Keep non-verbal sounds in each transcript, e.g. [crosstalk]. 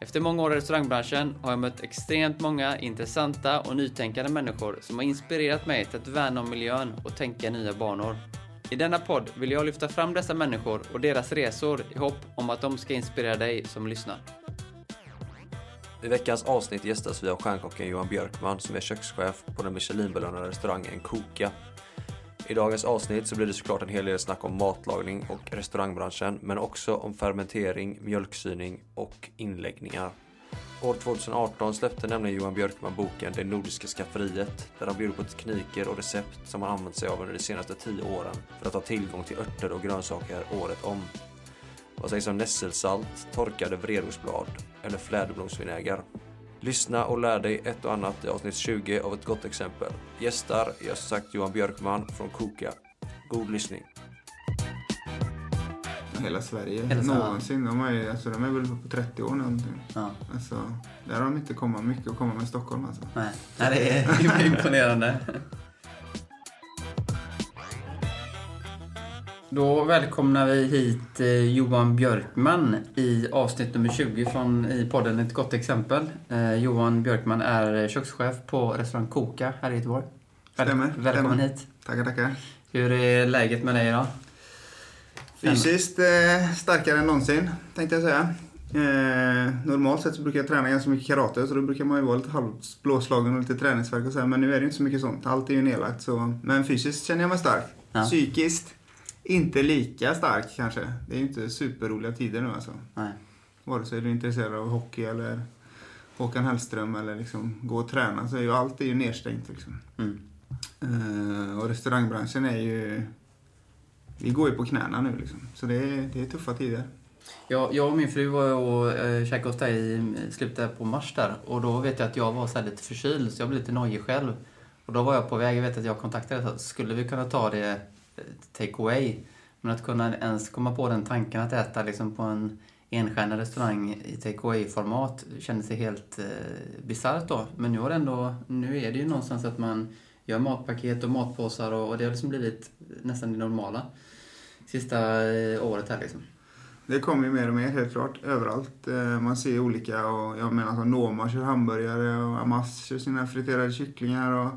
Efter många år i restaurangbranschen har jag mött extremt många intressanta och nytänkande människor som har inspirerat mig till att värna om miljön och tänka i nya banor. I denna podd vill jag lyfta fram dessa människor och deras resor i hopp om att de ska inspirera dig som lyssnar. I veckans avsnitt gästas vi av stjärnkocken Johan Björkman som är kökschef på den Michelinbelönade restaurangen Koka. I dagens avsnitt så blir det såklart en hel del snack om matlagning och restaurangbranschen men också om fermentering, mjölksyning och inläggningar. År 2018 släppte nämligen Johan Björkman boken Det Nordiska Skafferiet där han bjuder på tekniker och recept som han använt sig av under de senaste tio åren för att ha tillgång till örter och grönsaker året om. Vad sägs om nässelsalt, torkade vredosblad eller fläderblomsvinäger? Lyssna och lär dig ett och annat i avsnitt 20 av ett gott exempel. Gästar är som sagt Johan Björkman från Koka. God lyssning. Hela Sverige, Hela Sverige. någonsin. De är, alltså, de är väl på 30 år någonting. Ja. Alltså, där har de inte kommit mycket att komma med Stockholm alltså. Nej, Nej det är [laughs] imponerande. Då välkomnar vi hit eh, Johan Björkman i avsnitt nummer 20 från i podden Ett gott exempel. Eh, Johan Björkman är kökschef på restaurang Koka här i Göteborg. Stämmer, Välkommen stämmer. hit. Tackar, tackar. Hur är läget med dig idag? Fysiskt eh, starkare än någonsin, tänkte jag säga. Eh, normalt sett så brukar jag träna ganska mycket karate, så då brukar man ju vara lite halvt blåslagen och lite träningsvärk och så här, Men nu är det inte så mycket sånt. Allt är ju nedlagt. Så. Men fysiskt känner jag mig stark. Ja. Psykiskt, inte lika stark kanske. Det är ju inte superroliga tider nu alltså. Nej. Vare sig du är intresserad av hockey eller Håkan Hellström eller liksom gå och träna så är ju allt är ju nedstängt. Liksom. Mm. Eh, och restaurangbranschen är ju... Vi går ju på knäna nu liksom. Så det är, det är tuffa tider. Jag, jag och min fru var och eh, käkade hos dig i slutet på mars där och då vet jag att jag var så lite förkyld så jag blev lite nojig själv. Och då var jag på väg, jag vet att jag kontaktade dig, skulle vi kunna ta det take away? Men att kunna ens komma på den tanken att äta liksom på en enstjärnig restaurang i take away-format kändes helt eh, bisarrt då. Men nu, har det ändå, nu är det ju någonstans att man gör matpaket och matpåsar och, och det har liksom blivit nästan det normala sista eh, året här liksom. Det kommer ju mer och mer helt klart överallt. Eh, man ser olika och jag menar som alltså Noma kör hamburgare och Amas kör sina friterade kycklingar och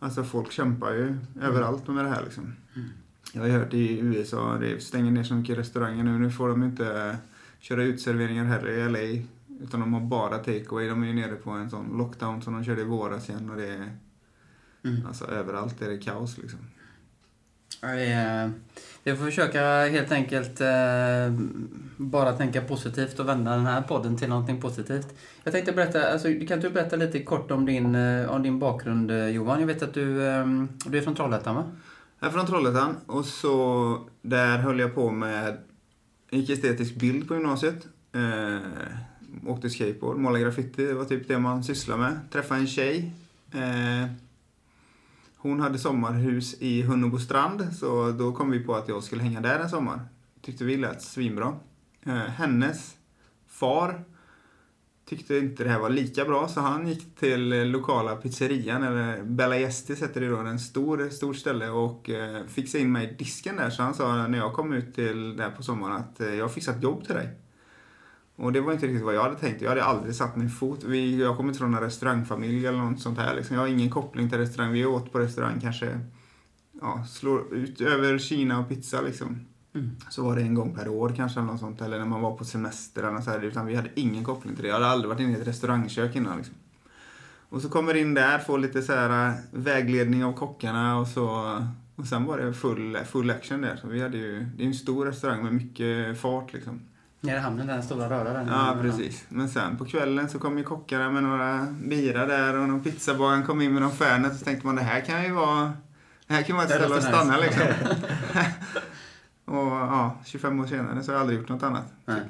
alltså folk kämpar ju överallt med det här liksom. Jag har hört i USA, det stänger ner så mycket restauranger nu. Nu får de inte köra utserveringar heller i LA. Utan de har bara takeaway. De är ju nere på en sån lockdown som de körde i våras igen och det är Mm. alltså överallt är det kaos liksom. Eh, vi, får försöka helt enkelt eh, bara tänka positivt och vända den här podden till någonting positivt. Jag tänkte berätta, alltså, kan du berätta lite kort om din, eh, om din bakgrund eh, Johan? Jag vet att du, eh, du är från Trollhättan va? Jag är från Trollhättan och så där höll jag på med, gick estetisk bild på gymnasiet. Eh, åkte skateboard, målade graffiti, det var typ det man sysslade med. Träffade en tjej. Eh, hon hade sommarhus i Hunnebostrand, så då kom vi på att jag skulle hänga där en sommar. Tyckte vi lät svinbra. Eh, hennes far tyckte inte det här var lika bra så han gick till lokala pizzerian, eller Bella Gestis heter det då, en stor, stor ställe och eh, fixade in mig i disken där. Så han sa när jag kom ut till där på sommaren att eh, jag har fixat jobb till dig. Och det var inte riktigt vad jag hade tänkt. Jag hade aldrig satt min fot. Vi, jag kommer inte från en restaurangfamilj eller något sånt här. Liksom. Jag har ingen koppling till restaurang. Vi åt på restaurang kanske, ja, slår ut över Kina och pizza liksom. Mm. Så var det en gång per år kanske eller något sånt. Eller när man var på semester eller så här. Utan vi hade ingen koppling till det. Jag hade aldrig varit inne i ett restaurangkök innan liksom. Och så kommer in där, får lite så här äh, vägledning av kockarna och så. Och sen var det full, full action där. Så vi hade ju, det är en stor restaurang med mycket fart liksom. Nere i hamnen, den stora röda där. Ja, precis. Men sen på kvällen så kom ju kockarna med några bira där och någon pizzabagaren kom in med någon Fernet. Så tänkte man det här kan ju vara, det här kan vara ett ställe att stanna nice. liksom. [laughs] och ja, 25 år senare så har jag aldrig gjort något annat. Nej.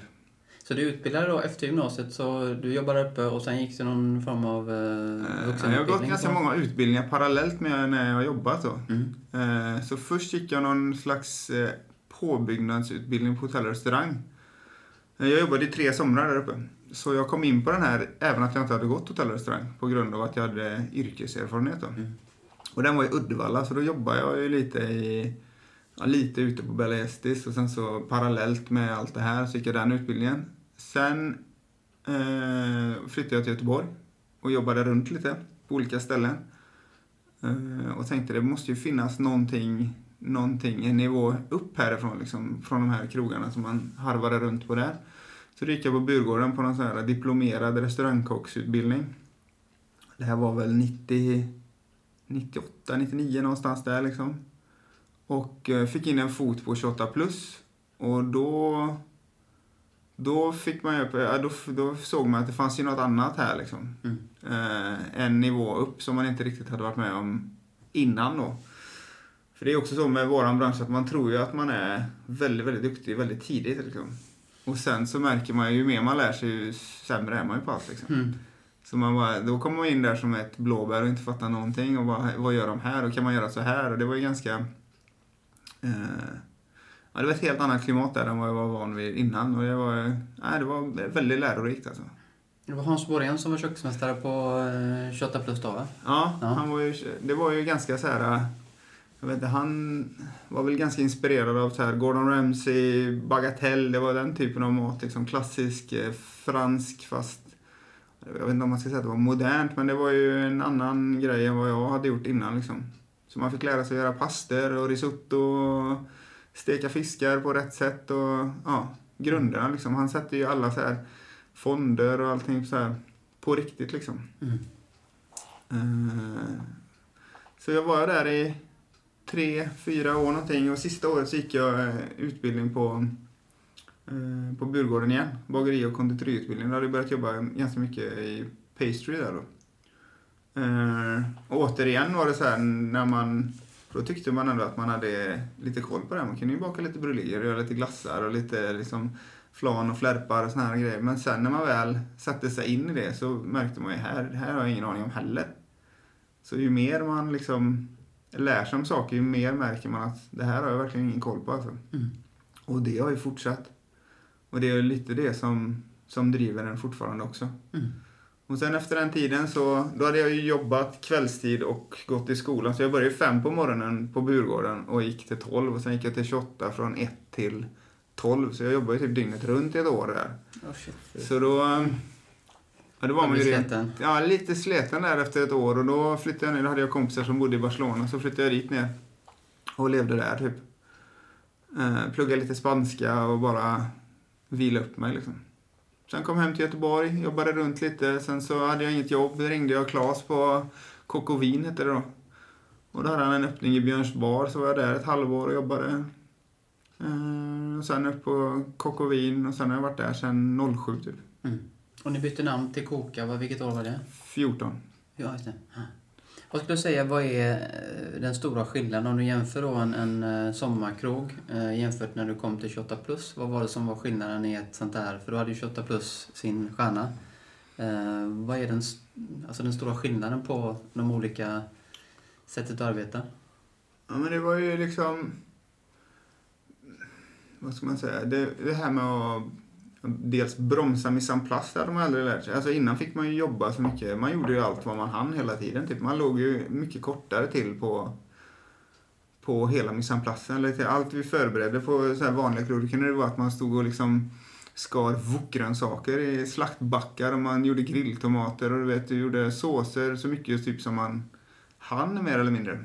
Så du utbildade då efter gymnasiet, så du jobbade uppe och sen gick du någon form av eh, Eh, vuxenutbildning? Jag har gått ganska många utbildningar parallellt med när jag har jobbat. Då. Mm. Eh, Så först gick jag någon slags eh, påbyggnadsutbildning på hotell och restaurang. Eh, Jag jobbade i tre somrar där uppe. Så jag kom in på den här även att jag inte hade gått hotell och restaurang på grund av att jag hade yrkeserfarenhet. Då. Mm. Och den var i Uddevalla så då jobbade jag ju lite i ja, lite ute på Bella Estis och sen så parallellt med allt det här så gick jag den utbildningen. Sen eh, flyttade jag till Göteborg och jobbade runt lite på olika ställen. Eh, och tänkte det måste ju finnas någonting, någonting, en nivå upp härifrån liksom, från de här krogarna som man harvade runt på där. Så gick jag på Burgården på någon sån här diplomerad restaurangkocksutbildning. Det här var väl 90, 98, 99 någonstans där liksom. Och eh, fick in en fot på 28 plus. Och då, då fick man ju upp, ja, då, då såg man att det fanns ju något annat här liksom. Mm. Eh, en nivå upp som man inte riktigt hade varit med om innan då. För det är också så med våran bransch att man tror ju att man är väldigt, väldigt duktig väldigt tidigt liksom. Och sen så märker man ju, ju mer man lär sig ju sämre är man ju på allt liksom. Mm. Så man bara, då kommer man in där som ett blåbär och inte fattar någonting och bara, vad gör de här och kan man göra så här? Och det var ju ganska... Eh, ja, det var ett helt annat klimat där än vad jag var van vid innan och det var, nej, det var väldigt lärorikt alltså. Det var Hans Borén som var köksmästare på eh, 28 plus då va? Ja, Ja. Han var ju, det var ju ganska så här... Jag vet inte, han var väl ganska inspirerad av så här Gordon Ramsay, Bagatelle, det var den typen av mat. Liksom klassisk eh, fransk fast... Jag vet inte om man ska säga att det var modernt, men det var ju en annan grej än vad jag hade gjort innan. Liksom. Så man fick lära sig att göra paster och risotto och steka fiskar på rätt sätt och ja, grunderna liksom. Han sätter ju alla så här fonder och allting så här på riktigt liksom. Mm. Eh, Så jag var där i tre, fyra år någonting och sista året så gick jag eh, utbildning på, eh, på Burgården igen. Bageri och konditoriutbildning. Då hade jag börjat jobba ganska mycket i pastry där då. Eh, Och återigen var det så här när man då tyckte man ändå att man hade lite koll på det. Man kunde ju baka lite bruléer och göra lite glassar och lite liksom flan och flärpar och såna här grejer. Men sen när man väl satte sig in i det så märkte man ju här, det här har jag ingen aning om heller. Så ju mer man liksom lär sig om saker, ju mer märker man att det här har jag verkligen ingen koll på. Alltså. Mm. Och det har ju fortsatt. Och det är lite det som, som driver den fortfarande också. Mm. Och sen efter den tiden så, då hade jag ju jobbat kvällstid och gått i skolan. Så jag började fem på morgonen på Burgården och gick till 12 och sen gick jag till 28 från 1 till 12. Så jag jobbade ju typ dygnet runt i ett år där. Oh. Så då... Ja, då var man ju sliten. ja, lite sliten där efter ett år och då flyttade jag ner. Då hade jag kompisar som bodde i Barcelona så flyttade jag dit ner. Och levde där typ. Eh, pluggade lite spanska och bara vila upp mig liksom. Sen kom jag hem till Göteborg, jobbade runt lite. Sen så hade jag inget jobb. Då ringde jag Claes på Kokovin hette det då. Och då hade han en öppning i Björns bar så var jag där ett halvår och jobbade. Eh, och sen upp på Kokovin och sen har jag varit där sen 07 typ. Mm. Och ni bytte namn till Koka, vilket år var det? 14. Ja, just det. Vad skulle du säga, vad är eh, den stora skillnaden om du jämför då en, en eh, sommarkrog eh, jämfört när du kom till 28 plus? Vad var det som var skillnaden i ett sånt här? För då hade ju 28 plus sin stjärna. Eh, vad är den, alltså den stora skillnaden på de olika sättet att arbeta? Ja, men det var ju liksom... Vad ska man säga? Det, det här med att dels bromsa mise en place, det hade man aldrig lärt sig. Alltså innan fick man ju jobba så mycket. Man gjorde ju allt vad man hann hela tiden. Typ. Man låg ju mycket kortare till på, på hela mise en. Eller till allt vi förberedde på så här vanliga krog, kunde det vara att man stod och liksom skar wokgrönsaker i slaktbackar och man gjorde grilltomater och du vet, du gjorde såser så mycket typ som man hann mer eller mindre.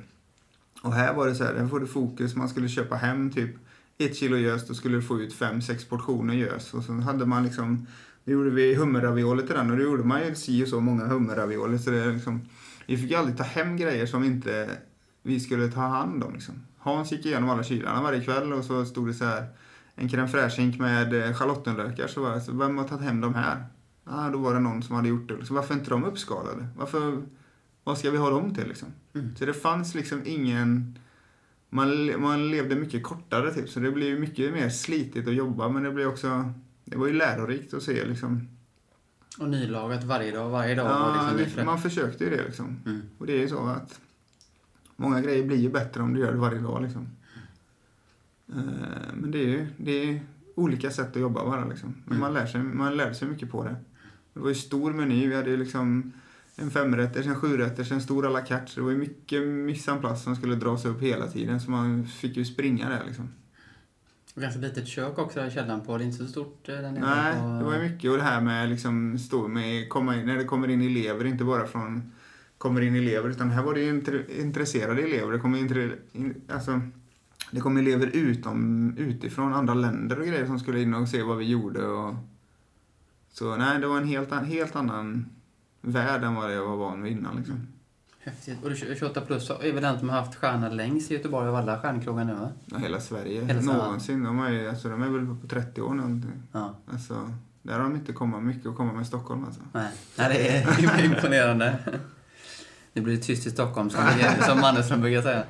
Och här var det så här, här får du fokus, man skulle köpa hem typ ett kilo gös, då skulle du få ut fem, sex portioner gös. Och så hade man liksom, då gjorde vi hummerravioli till den och då gjorde man ju si och så många hummerravioli. Så det liksom, vi fick ju aldrig ta hem grejer som inte vi skulle ta hand om liksom. Hans gick igenom alla kylarna varje kväll och så stod det så här en crème fraîche med eh, schalottenlökar. Så var det så, vem har tagit hem de här? Ah, då var det någon som hade gjort det. Så varför är inte de uppskalade? Varför, vad ska vi ha dem till liksom? Mm. Så det fanns liksom ingen... Man, man levde mycket kortare typ, så det blev mycket mer slitigt att jobba men det blev också det var ju lärorikt att se liksom. Och nylagat varje dag, varje dag. Ja, och liksom man försökte ju det liksom. Mm. Och det är ju så att många grejer blir ju bättre om du gör det varje dag liksom. Eh, Men det är ju det är olika sätt att jobba bara liksom. Men Mm. man lär sig, man lär sig mycket på det. Det var ju stor meny, vi hade ju liksom en femrätters, en sjurätters, en stor à la carte. Så det var ju mycket place som skulle dras upp hela tiden så man fick ju springa där liksom. Och ganska litet kök också i källaren på. Det är inte så stort eh, där nere. Nej, på... det var ju mycket och det här med liksom stå med, komma in, när det kommer in elever, inte bara från kommer in elever, utan här var det ju intre- intresserade elever. Det kommer intre, in, alltså, det kom elever utom, utifrån andra länder och grejer som skulle in och se vad vi gjorde. Och, så nej, det var en helt, helt annan värld än vad jag var van vid innan. Liksom. Häftigt. Och du- 28 plus är väl den som har haft stjärna längst i Göteborg av alla stjärnkrogar nu va? Ja, hela Sverige, Hela någonsin. De är, ju- alltså, de är väl på 30 år någonting. Ja. Alltså, där har de inte kommit mycket att komma med Stockholm alltså. Nej, Nej det är [laughs] imponerande. Det blir tyst i Stockholm som, [laughs] som Mannerström brukar säga.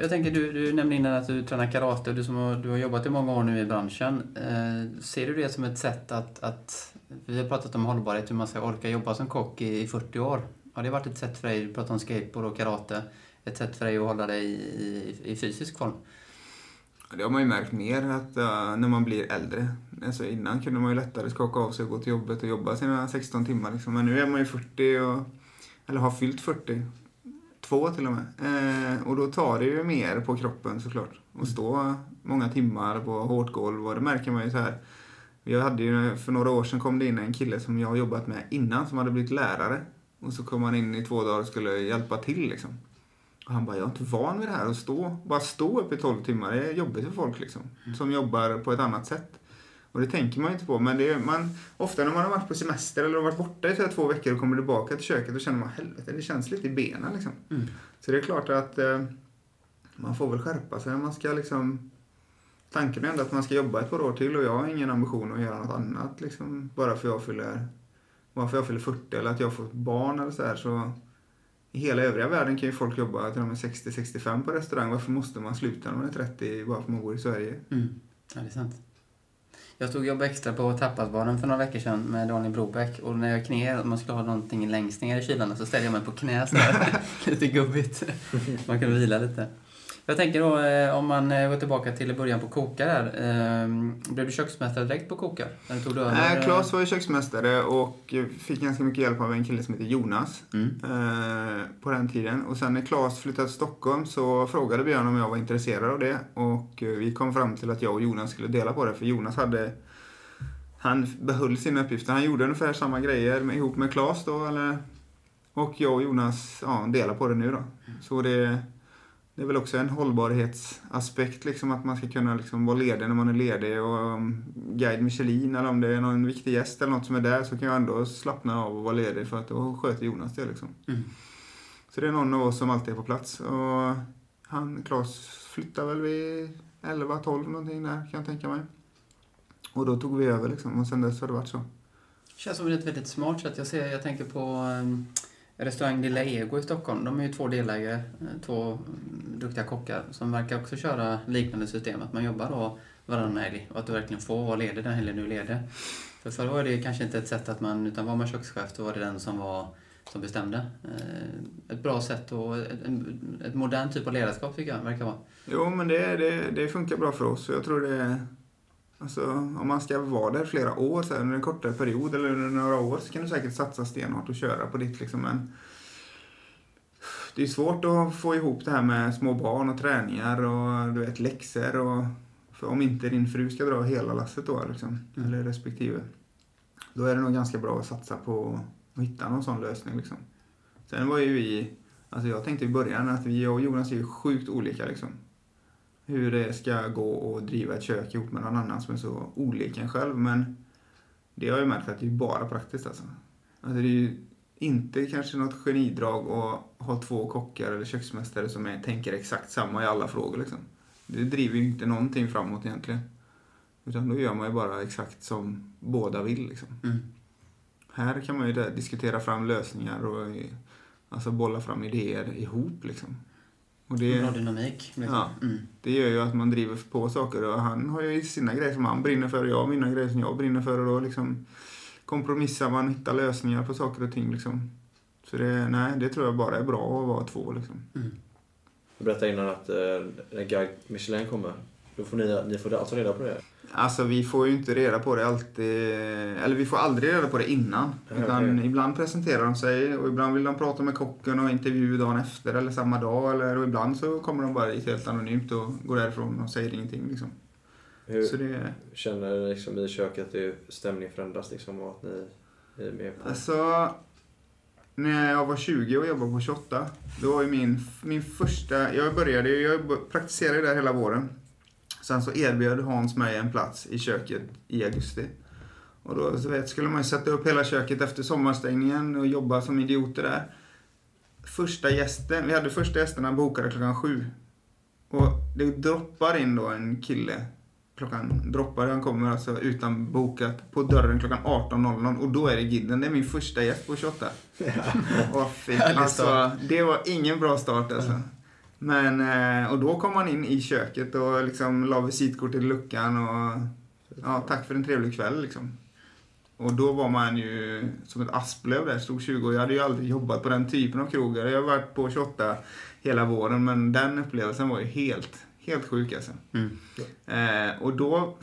Jag tänker, du, du nämnde innan att du tränar karate och du, som har, du har jobbat i många år nu i branschen. Eh, ser du det som ett sätt att, att... Vi har pratat om hållbarhet, hur man ska orka jobba som kock i, i 40 år. Har det varit ett sätt för dig, du pratar om skateboard och karate, ett sätt för dig att hålla dig i, i, i fysisk form? Det har man ju märkt mer att uh, när man blir äldre. Alltså innan kunde man ju lättare skaka av sig och gå till jobbet och jobba sina 16 timmar. Liksom. Men nu är man ju 40 och, eller har fyllt 40. Två till och med. Eh, och då tar det ju mer på kroppen såklart. Att stå många timmar på hårt golv och det märker man ju så här. Jag hade ju, för några år sedan kom det in en kille som jag har jobbat med innan som hade blivit lärare. Och så kom han in i två dagar och skulle hjälpa till liksom. Och han bara, jag är inte van vid det här att stå, bara stå upp i 12 timmar. Det är jobbigt för folk liksom. Som jobbar på ett annat sätt. Och det tänker man ju inte på. Men det är, man, ofta när man har varit på semester eller har varit borta i två veckor och kommer tillbaka till köket då känner man helvete, det känns lite i benen liksom. Mm. Så det är klart att eh, man får väl skärpa sig. Man ska liksom, tanken är ändå att man ska jobba ett par år till och jag har ingen ambition att göra något annat liksom. Bara för jag fyller, bara för jag fyller 40 eller att jag får barn eller så här. Så i hela övriga världen kan ju folk jobba till de är 60-65 på restaurang. Varför måste man sluta när man är 30 bara för att man bor i Sverige? Mm. Ja, det är sant. Jag tog jobb extra på Tapasbaren för några veckor sedan med Daniel Brobeck och när jag knä, om man skulle ha någonting längst ner i kylarna så ställde jag mig på knä så här. [laughs] lite gubbigt. Man kan vila lite. Jag tänker då eh, om man eh, går tillbaka till början på Koka där. Eh, blev du köksmästare direkt på Koka? När tog du över? Nej, eh, Claes var ju köksmästare och fick ganska mycket hjälp av en kille som heter Jonas Mm. på den tiden. Och sen när Claes flyttade till Stockholm så frågade Björn om jag var intresserad av det och vi kom fram till att jag och Jonas skulle dela på det för Jonas hade han behöll sina uppgifter. Han gjorde ungefär samma grejer ihop med Claes då eller och jag och Jonas ja, delar på det nu då. Så det, det är väl också en hållbarhetsaspekt liksom att man ska kunna liksom vara ledig när man är ledig och um, guide Michelin eller om det är någon viktig gäst eller något som är där så kan jag ändå slappna av och vara ledig för att då sköter Jonas det liksom. Mm. Så det är någon av oss som alltid är på plats och han, Claes flyttade väl vid 11-12 någonting där kan jag tänka mig. Och då tog vi över liksom och sen dess har det varit så. känns som ett väldigt smart sätt. Jag, ser, jag tänker på um, restaurang Lilla Ego i Stockholm. De är ju två delägare, eh, två mm, duktiga kockar som verkar också köra liknande system. Att man jobbar då varannan helg och att du verkligen får vara ledig den helgen du är ledig. För förr var det kanske inte ett sätt att man, utan var man kökschef då var det den som var som bestämde. Eh, ett bra sätt och ett, en- ett modernt typ av ledarskap tycker jag verkar vara. Jo, men det, det, det funkar bra för oss. Jag tror det... Alltså, om man ska vara där flera år, så här, under en kortare period eller under några år, så kan du säkert satsa stenhårt och köra på ditt. Liksom, men det är svårt att få ihop det här med små barn och träningar och du vet, läxor. Och, för om inte din fru ska dra hela lasset då, liksom, Mm. eller respektive, då är det nog ganska bra att satsa på att hitta någon sån lösning. Liksom. Sen var ju vi, alltså jag tänkte i början att vi och Jonas är ju sjukt olika liksom. Hur det ska gå att driva ett kök ihop med någon annan som är så olik en själv. Men det har jag märkt att det är bara praktiskt alltså. alltså det är ju inte kanske något genidrag att ha två kockar eller köksmästare som är, tänker exakt samma i alla frågor liksom. Det driver ju inte någonting framåt egentligen. Utan då gör man ju bara exakt som båda vill liksom. Mm. Här kan man ju diskutera fram lösningar och alltså bolla fram idéer ihop liksom. Och det, Bra dynamik. liksom. Ja. Mm. det gör ju att man driver på saker och han har ju sina grejer som han brinner för och jag har mina grejer som jag brinner för och då liksom kompromissar man, hittar lösningar på saker och ting liksom. Så det, nej, det tror jag bara är bra att vara två liksom. Du berättade innan att eh, när Guide Michelin kommer, då får ni, ni får alltså reda på det? Alltså vi får ju inte reda på det alltid, eller vi får aldrig reda på det innan. Utan ibland presenterar de sig och ibland vill de prata med kocken och intervju dagen efter eller samma dag. Eller, och ibland så kommer de bara helt anonymt och går därifrån och säger ingenting liksom. Hur Så det, känner liksom i köket att det, stämningen förändras liksom och att ni, ni är med på Alltså, när jag var 20 och jobbade på 28, då var ju min, min första, jag började, jag praktiserade där hela våren. Sen så erbjöd Hans mig en plats i köket i augusti. Och då så vet, skulle man ju sätta upp hela köket efter sommarstängningen och jobba som idioter där. Första gästen, vi hade första gästerna bokade klockan sju. Och det droppar in då en kille klockan droppar, han kommer alltså utan bokat på dörren klockan 18.00 och då är det Gidden, det är min första gäst på 28. Åh, fy. Härlig Alltså, det var ingen bra start alltså. Men, eh, och då kom han in i köket och liksom la visitkort i luckan och ja, tack för en trevlig kväll liksom. Och då var man ju som ett asplöv där, stod 20 och jag hade ju aldrig jobbat på den typen av krogar. Jag har varit på 28 hela våren men den upplevelsen var ju helt, helt sjuk alltså. Mm. Eh, och då,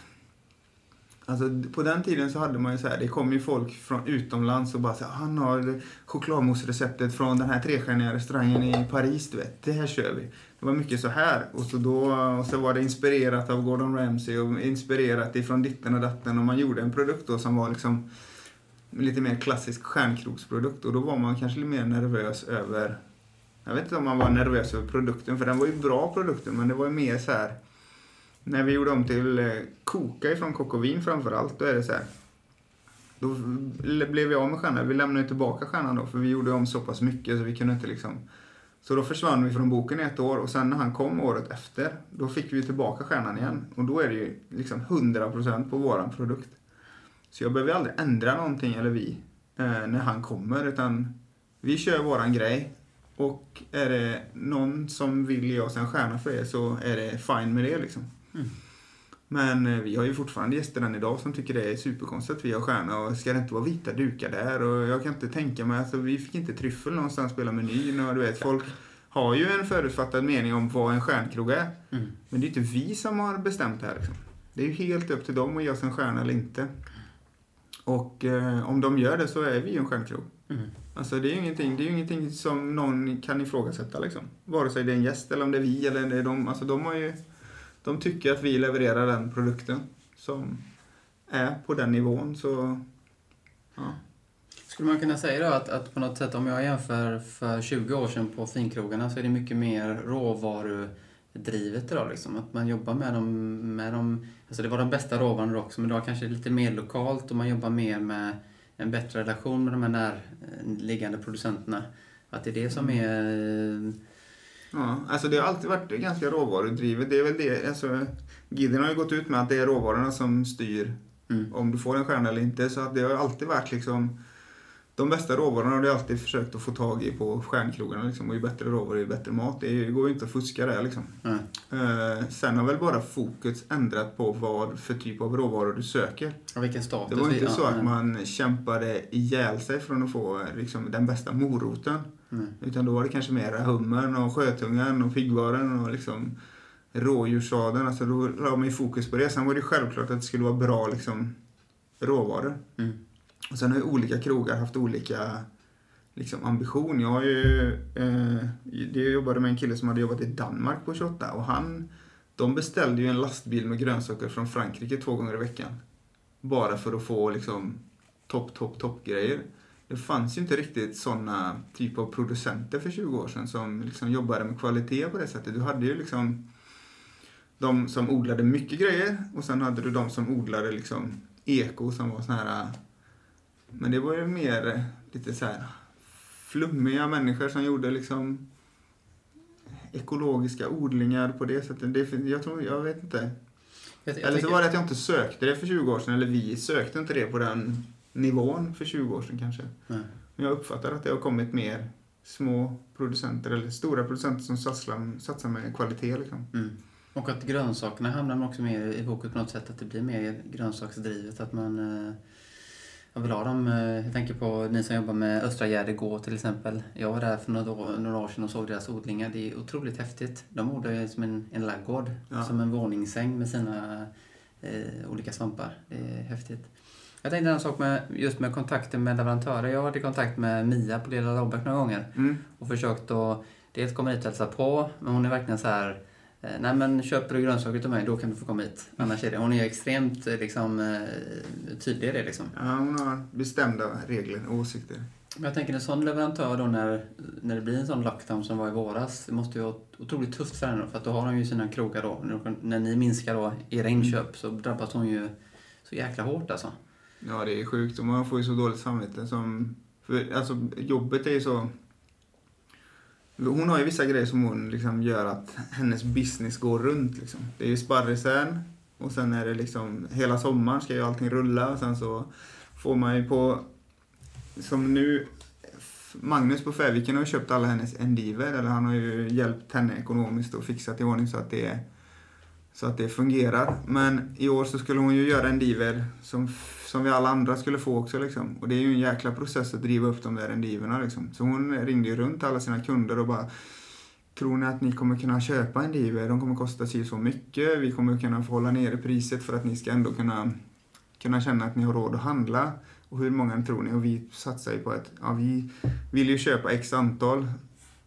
alltså på den tiden så hade man ju så här, det kom ju folk från utomlands och bara så här, ah, han har chokladmousse-receptet från den här trestjärniga restaurangen i Paris, du vet, det här kör vi. Det var mycket så här och så då, och så var det inspirerat av Gordon Ramsay och inspirerat ifrån ditten och datten och man gjorde en produkt då som var liksom lite mer klassisk stjärnkrogsprodukt och då var man kanske lite mer nervös över jag vet inte om man var nervös över produkten, för den var ju bra produkten, men det var ju mer så här när vi gjorde om till eh, koka ifrån Kokovin framförallt, då är det så här. Då blev vi av med stjärnan. Vi lämnade tillbaka stjärnan då, för vi gjorde om så pass mycket så vi kunde inte liksom... Så då försvann vi från boken i ett år och sen när han kom året efter, då fick vi tillbaka stjärnan igen. Och då är det ju liksom 100% på våran produkt. Så jag behöver aldrig ändra någonting, eller vi, eh, när han kommer, utan vi kör våran grej. Och är det någon som vill ge oss en stjärna för det så är det fine med det liksom. Mm. Men eh, vi har ju fortfarande gäster än idag som tycker det är superkonstigt att vi har stjärna och ska det inte vara vita dukar där och jag kan inte tänka mig, alltså vi fick inte tryffel någonstans spela menyn och du vet folk har ju en förutfattad mening om vad en stjärnkrog är. Mm. Men det är inte vi som har bestämt det här liksom. Det är ju helt upp till dem att oss en stjärna eller inte. Och eh, om de gör det så är vi ju en stjärnkrog. Mm. Alltså det är ju ingenting, det är ju ingenting som någon kan ifrågasätta liksom. Vare sig det är en gäst eller om det är vi eller det är de. Alltså de har ju, de tycker att vi levererar den produkten som är på den nivån så, ja. Skulle man kunna säga då att, att på något sätt om jag jämför för 20 år sedan på finkrogarna så är det mycket mer råvarudrivet idag liksom. Att man jobbar med dem, med dem alltså det var de bästa råvarorna då också men idag kanske lite mer lokalt och man jobbar mer med en bättre relation med de här närliggande producenterna. Att det är det som är... Ja, alltså det har alltid varit ganska råvarudrivet. Det är väl det, alltså Gidden har ju gått ut med att det är råvarorna som styr Mm. om du får en stjärna eller inte. Så att det har alltid varit liksom de bästa råvarorna har du alltid försökt att få tag i på stjärnkrogarna liksom. Och ju bättre råvaror, ju bättre mat. Det går ju inte att fuska där liksom. Nej. Eh, sen har väl bara fokus ändrat på vad för typ av råvaror du söker. Och vilken status Det var inte så att man kämpade ihjäl sig från att få liksom, den bästa moroten. Utan då var det kanske mer hummern och sjötungan och piggvaren och liksom rådjurssadeln. Alltså då la man ju fokus på det. Sen var det självklart att det skulle vara bra liksom, råvaror. Mm. Och sen har ju olika krogar haft olika liksom, ambition. Jag har ju, eh, jag jobbade med en kille som hade jobbat i Danmark på 28 och han, de beställde ju en lastbil med grönsaker från Frankrike två gånger i veckan. Bara för att få liksom topp, topp, topp grejer. Det fanns ju inte riktigt sådana typ av producenter för 20 år sedan som liksom jobbade med kvalitet på det sättet. Du hade ju liksom de som odlade mycket grejer och sen hade du de som odlade liksom eko som var sån här men det var ju mer lite så här flummiga människor som gjorde liksom ekologiska odlingar på det sättet. Det, jag tror, jag vet inte. Jag, jag Eller så var det att jag inte sökte det för 20 år sedan, eller vi sökte inte det på den nivån för 20 år sedan kanske. Nej. Men jag uppfattar att det har kommit mer små producenter eller stora producenter som satsar, satsar med kvalitet. Liksom. Mm. Och att grönsakerna hamnar också mer i fokus på något sätt, att det blir mer grönsaksdrivet. Att man eh, jag vill ha dem. Eh, jag tänker på ni som jobbar med Östra Gärdegård till exempel. Jag var där för några år, några år sedan och såg deras odlingar. Det är otroligt häftigt. De odlar ju som en, en laggård, Ja. som en våningssäng med sina eh, olika svampar. Det är häftigt. Jag tänkte en sak med, just med kontakter med leverantörer. Jag har varit i kontakt med Mia på Lilla Lobback några gånger Mm. och försökt att dels komma hit och hälsa på, men hon är verkligen så här eh, Nej men köper du grönsaker till mig, då kan du få komma hit. Annars är det, hon är extremt eh, liksom, eh, tydlig i det liksom. Ja, hon har bestämda regler och åsikter. Men jag tänker en sån leverantör då när, när det blir en sån lockdown som var i våras, det måste ju vara otroligt tufft för henne för att då har hon ju sina krogar då. När, när ni minskar då era inköp så drabbas hon ju så jäkla hårt alltså. Ja, det är sjukt och man får ju så dåligt samvete. Som, för, alltså, jobbet är ju så... Hon har ju vissa grejer som hon liksom gör att hennes business går runt. Liksom. Det är ju sparrisen och sen är det liksom hela sommaren ska ju allting rulla och sen så får man ju på... Som nu, Magnus på Färviken har ju köpt alla hennes endiver, eller han har ju hjälpt henne ekonomiskt och fixat i ordning så att det så att det fungerar. Men i år så skulle hon ju göra endiver som, som vi alla andra skulle få också liksom. Och det är ju en jäkla process att driva upp de där endiverna liksom. Så hon ringde ju runt alla sina kunder och bara Tror ni att ni kommer kunna köpa endiver? De kommer kosta sig så mycket. Vi kommer kunna få hålla nere priset för att ni ska ändå kunna, kunna känna att ni har råd att handla. Och hur många tror ni? Och vi satsar ju på att ja, vi vill ju köpa x antal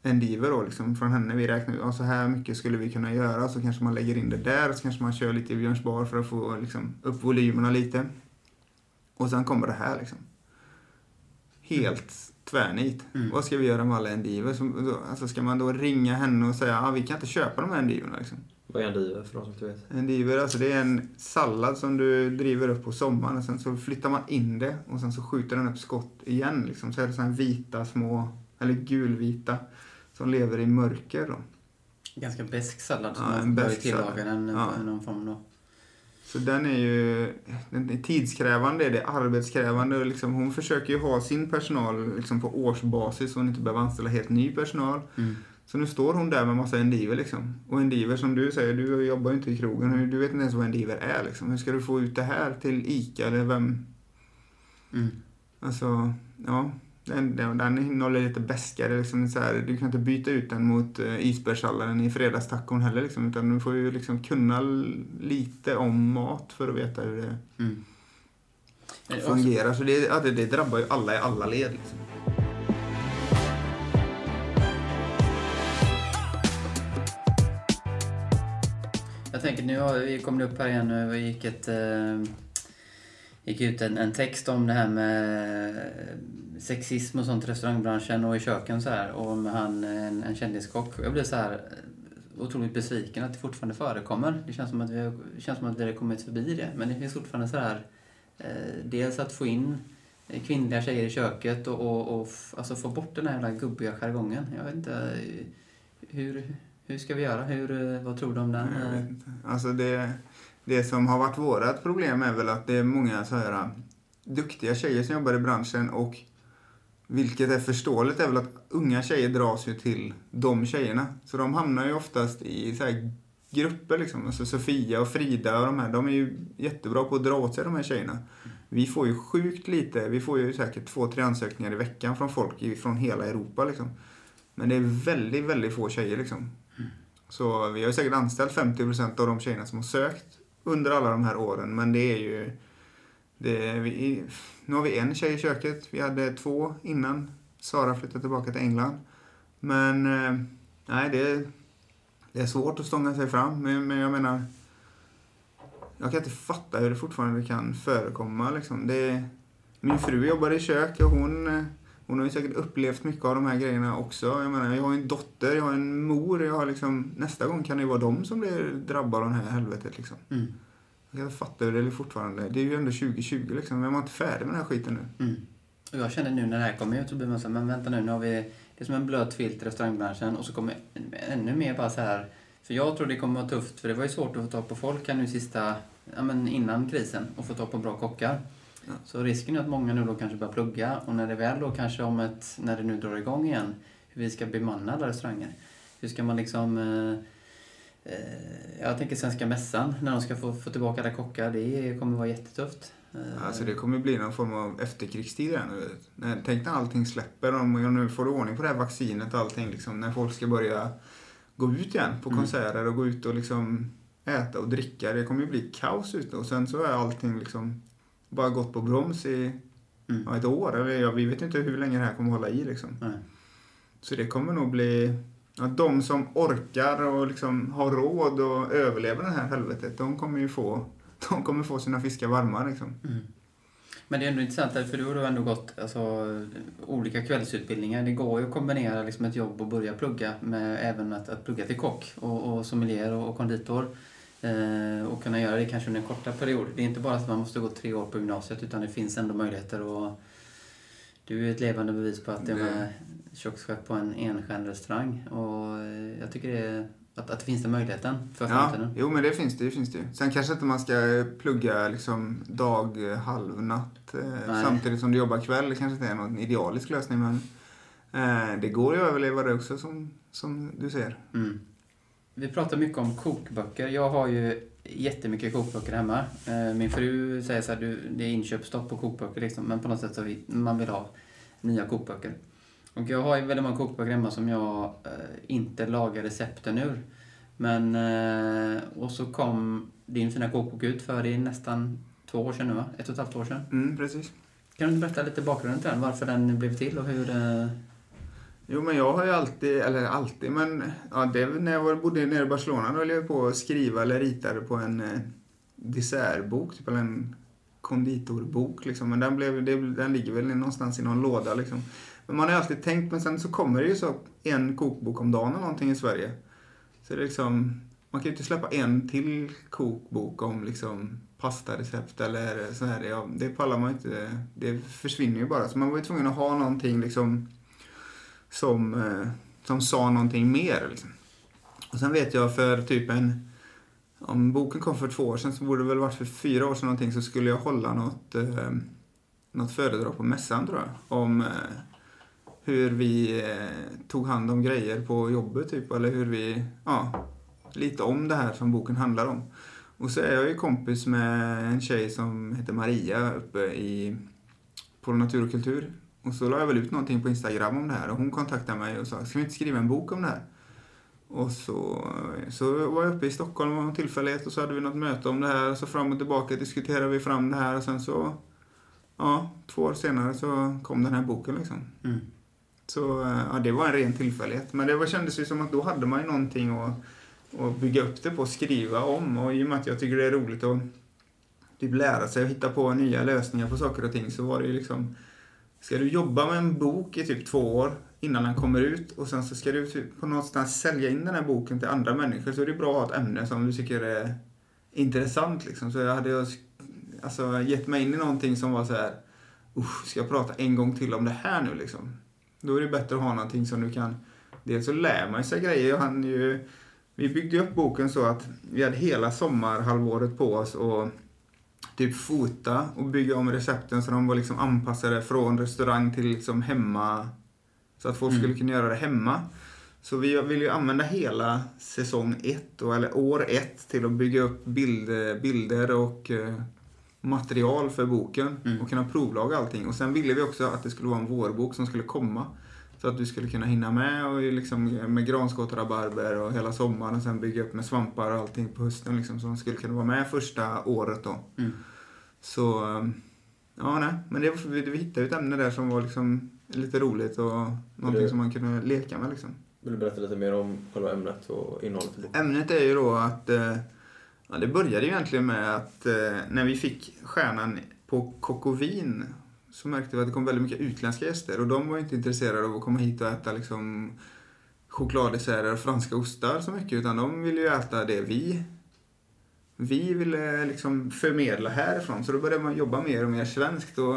endiver då liksom från henne. Vi räknar ut, ja, så här mycket skulle vi kunna göra. Så kanske man lägger in det där. Så kanske man kör lite i Björns bar för att få liksom, upp volymerna lite. Och sen kommer det här liksom. Helt tvärnit. Mm. Vad ska vi göra med alla endiver? Som, då, alltså ska man då ringa henne och säga att ah, vi kan inte köpa de här endiverna liksom. Vad är en diver för de som inte vet? Endiver, alltså det är en sallad som du driver upp på sommaren och sen så flyttar man in det och sen så skjuter den upp skott igen liksom. Så är det så här vita små, eller gulvita, som lever i mörker då. Ganska besk sallad som Ja, en man tillaga den Ja. i någon form då. Så den är ju den är tidskrävande, det är arbetskrävande. och Liksom, hon försöker ju ha sin personal liksom, på årsbasis så hon inte behöver anställa helt ny personal. Mm. Så nu står hon där med massa endiver liksom. Och endiver som du säger, du jobbar ju inte i krogen, du vet inte ens vad endiver är liksom. Hur ska du få ut det här till ICA eller vem? Mm. Alltså, ja. Den, innehåller lite beskare liksom så här, Du kan inte byta ut den mot uh, isbergssalladen i fredagstacon heller liksom. Utan du får ju liksom kunna lite om mat för att veta hur det Mm. Eh, fungerar. Så det, ja, det, det drabbar ju alla i alla led liksom. Jag tänker nu har vi kommit upp här igen nu gick ett eh, gick ut en, en text om det här med eh, sexism och sånt i restaurangbranschen och i köken så här och med han en, en kändiskock. Jag blev så här eh, otroligt besviken att det fortfarande förekommer. Det känns som att vi har, det känns som att vi har kommit förbi det. Men det finns fortfarande så här eh, dels att få in eh, kvinnliga tjejer i köket och, och, och alltså få bort den här jävla gubbiga jargongen. Jag vet inte eh, hur, hur ska vi göra? Hur, vad tror du om den? Jag vet inte. Alltså det, det som har varit vårat problem är väl att det är många så här duktiga tjejer som jobbar i branschen och vilket är förståeligt är väl att unga tjejer dras ju till de tjejerna. Så de hamnar ju oftast i så här grupper liksom. Alltså Sofia och Frida och de här, de är ju jättebra på att dra åt sig de här tjejerna. Vi får ju sjukt lite, vi får ju säkert två, tre ansökningar i veckan från folk i- från hela Europa liksom. Men det är väldigt, väldigt få tjejer liksom. Så vi har ju säkert anställt 50% av de tjejerna som har sökt under alla de här åren. Men det är ju... Det vi, nu har vi en tjej i köket. Vi hade två innan Sara flyttade tillbaka till England. Men eh, nej, det, är- det är svårt att stånga sig fram. Men, men jag menar... Jag kan inte fatta hur det fortfarande kan förekomma. Liksom. Det, min fru jobbar i kök och hon, eh, hon har ju säkert upplevt mycket av de här grejerna också. Jag menar, jag har en dotter, jag har en mor. Jag har liksom, nästa gång kan det ju vara de som blir drabbade av det här helvetet. Liksom. Mm. Jag kan inte fatta hur det fortfarande. Det är ju ändå 2020 liksom. Men man är inte färdig med den här skiten nu. Mm. Och jag känner nu när det här kommer ut så blir man så här, men vänta nu, nu har vi, det är som en blöt filt i restaurangbranschen och så kommer ännu mer bara så här, för jag tror det kommer vara tufft, för det var ju svårt att få tag på folk här nu sista, ja men innan krisen, och få tag på bra kockar. Ja. Så risken är att många nu då kanske börjar plugga och när det väl då kanske om ett, när det nu drar igång igen, hur vi ska bemanna alla restauranger. Hur ska man liksom... Eh, jag tänker Svenska Mässan, när de ska få, få tillbaka alla kockar. Det kommer vara jättetufft. Eh, Alltså det kommer bli någon form av efterkrigstid. När- Tänk när allting släpper, om om nu får ordning på det här vaccinet och allting, liksom, när folk ska börja gå ut igen på Mm. konserter och gå ut och liksom äta och dricka. Det kommer ju bli kaos ute och sen så är allting liksom bara gått på broms i Mm. ett år. Eller ja, vi vet inte hur länge det här kommer hålla i liksom. Nej. Så det kommer nog bli att de som orkar och liksom har råd och överlever det här helvetet, de kommer ju få, de kommer få sina fiskar varma liksom. Mm. Men det är ändå intressant, för du har då ändå gått alltså, olika kvällsutbildningar. Det går ju att kombinera liksom, ett jobb och börja plugga med även att, att plugga till kock och, och sommelier och, och konditor. Eh, och kunna göra det kanske under en kortare period. Det är inte bara att man måste gå tre år på gymnasiet utan det finns ändå möjligheter. att du är ett levande bevis på att det är med kökschef på en enstjärnig Och eh, jag tycker det är, att, att det finns den möjligheten för Ja, framtiden. jo men det finns det, det finns det ju. Sen kanske inte man ska plugga liksom dag, eh, halv, natt eh, Nej. samtidigt som du jobbar kväll. Det kanske inte är någon idealisk lösning men eh, det går ju att överleva det också som, som du ser. Mm. Vi pratar mycket om kokböcker. Jag har ju jättemycket kokböcker hemma. Eh, Min fru säger så här, du, det är inköpsstopp på kokböcker liksom, men på något sätt så vi, man vill ha nya kokböcker. Och jag har ju väldigt många kokböcker hemma som jag eh, inte lagar recepten ur. Men, eh, och så kom din fina kokbok ut för det är nästan två år sedan nu va? Ett och ett halvt år sedan. Mm, precis. Kan du berätta lite bakgrunden till den? Varför den blev till och hur. Jo men jag har ju alltid, eller alltid, men ja, det, när jag var, bodde nere i Barcelona då höll jag på att skriva eller ritade på en eh, dessertbok, typ eller en konditorbok liksom. Men den, blev, det, den ligger väl någonstans i någon låda liksom. Men man har ju alltid tänkt, men sen så kommer det ju så en kokbok om dagen eller någonting i Sverige. Så det är liksom, man kan ju inte släppa en till kokbok om liksom pastarecept eller så här. Ja, det pallar man ju inte, det försvinner ju bara. Så man var ju tvungen att ha någonting liksom som, eh, som sa någonting mer. Liksom. Och sen vet jag för typ en, om boken kom för två år sedan så borde det väl varit för fyra år sedan någonting så skulle jag hålla något, eh, något föredrag på mässan tror jag. Om eh, hur vi eh, tog hand om grejer på jobbet typ eller hur vi, ja, lite om det här som boken handlar om. Och så är jag ju kompis med en tjej som heter Maria uppe i, på Natur och kultur. Och så la jag väl ut någonting på Instagram om det här och hon kontaktade mig och sa, ska vi inte skriva en bok om det här? Och så, så var jag uppe i Stockholm av en tillfällighet och så hade vi något möte om det här och så fram och tillbaka diskuterade vi fram det här och sen så, ja, två år senare så kom den här boken liksom. Mm. Så ja, det var en ren tillfällighet. Men det var, kändes ju som att då hade man ju någonting att, att bygga upp det på, skriva om. Och i och med att jag tycker det är roligt att typ lära sig och hitta på nya lösningar på saker och ting så var det ju liksom Ska du jobba med en bok i typ två år innan den kommer ut och sen så ska du typ på någonstans sälja in den här boken till andra människor så är det bra att ha ett ämne som du tycker är intressant liksom. Så jag hade jag alltså, gett mig in i någonting som var så här Usch, ska jag prata en gång till om det här nu liksom? Då är det bättre att ha någonting som du kan... Dels så lär man sig grejer. Jag hann ju, vi byggde upp boken så att vi hade hela sommarhalvåret på oss och typ fota och bygga om recepten så de var liksom anpassade från restaurang till liksom hemma. Så att folk Mm. skulle kunna göra det hemma. Så vi vill ju använda hela säsong ett, eller år ett, till att bygga upp bild, bilder och eh, material för boken Mm. och kunna provlaga allting. Och sen ville vi också att det skulle vara en vårbok som skulle komma. Så att du skulle kunna hinna med och liksom med granskott och rabarber och hela sommaren och sen bygga upp med svampar och allting på hösten liksom. Så de skulle kunna vara med första året då. Mm. Så, um, ja nej. Men det, var- vi, vi hittade ett ämne där som var liksom lite roligt och någonting Det- som man kunde leka med liksom. Vill du berätta lite mer om själva ämnet och innehållet i boken? Ämnet är ju då att, eh, ja, det började ju egentligen med att eh, när vi fick stjärnan på Kokovin så märkte vi att det kom väldigt mycket utländska gäster och de var inte intresserade av att komma hit och äta liksom chokladdesserter och franska ostar så mycket utan de ville ju äta det vi vi ville liksom förmedla härifrån så då började man jobba mer och mer svenskt och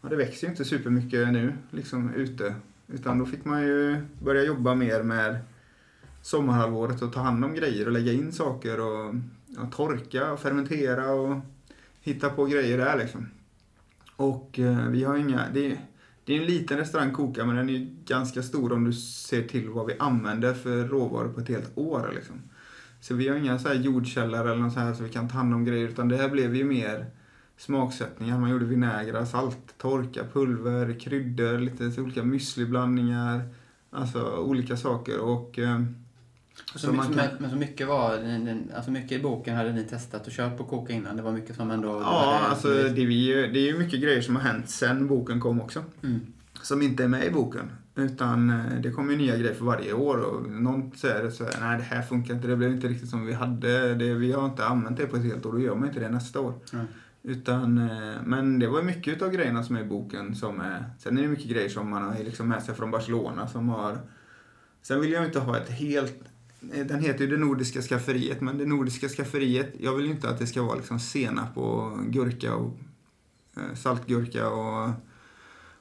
ja, det växer ju inte supermycket nu liksom ute utan då fick man ju börja jobba mer med sommarhalvåret och ta hand om grejer och lägga in saker och ja, torka och fermentera och hitta på grejer där liksom. Och eh, vi har inga, det, det är en liten restaurang Koka, men den är ganska stor om du ser till vad vi använder för råvaror på ett helt år. Liksom. Så vi har inga så här jordkällare eller något så här så vi kan ta hand om grejer, utan det här blev ju mer smaksättningar. Man gjorde vinäger, salt, torka, pulver, kryddor, lite olika müsliblandningar. Alltså olika saker och... Eh, så, så man kan... Men så mycket var, alltså mycket i boken hade ni testat och kört på koka innan? Det var mycket som ändå... Ja, alltså det, vi, det är ju mycket grejer som har hänt sen boken kom också. Mm. Som inte är med i boken. Utan eh, det kommer ju nya grejer för varje år och någon säger så här, nej det här funkar inte, det blev inte riktigt som vi hade, det, vi har inte använt det på ett helt år, då gör man inte det nästa år. Mm. Utan, eh, men det var mycket av grejerna som är i boken som är... Sen är det mycket grejer som man har liksom med sig från Barcelona som har... Sen vill jag inte ha ett helt... Eh, den heter ju det nordiska skafferiet, men det nordiska skafferiet, jag vill ju inte att det ska vara liksom senap och gurka och eh, saltgurka och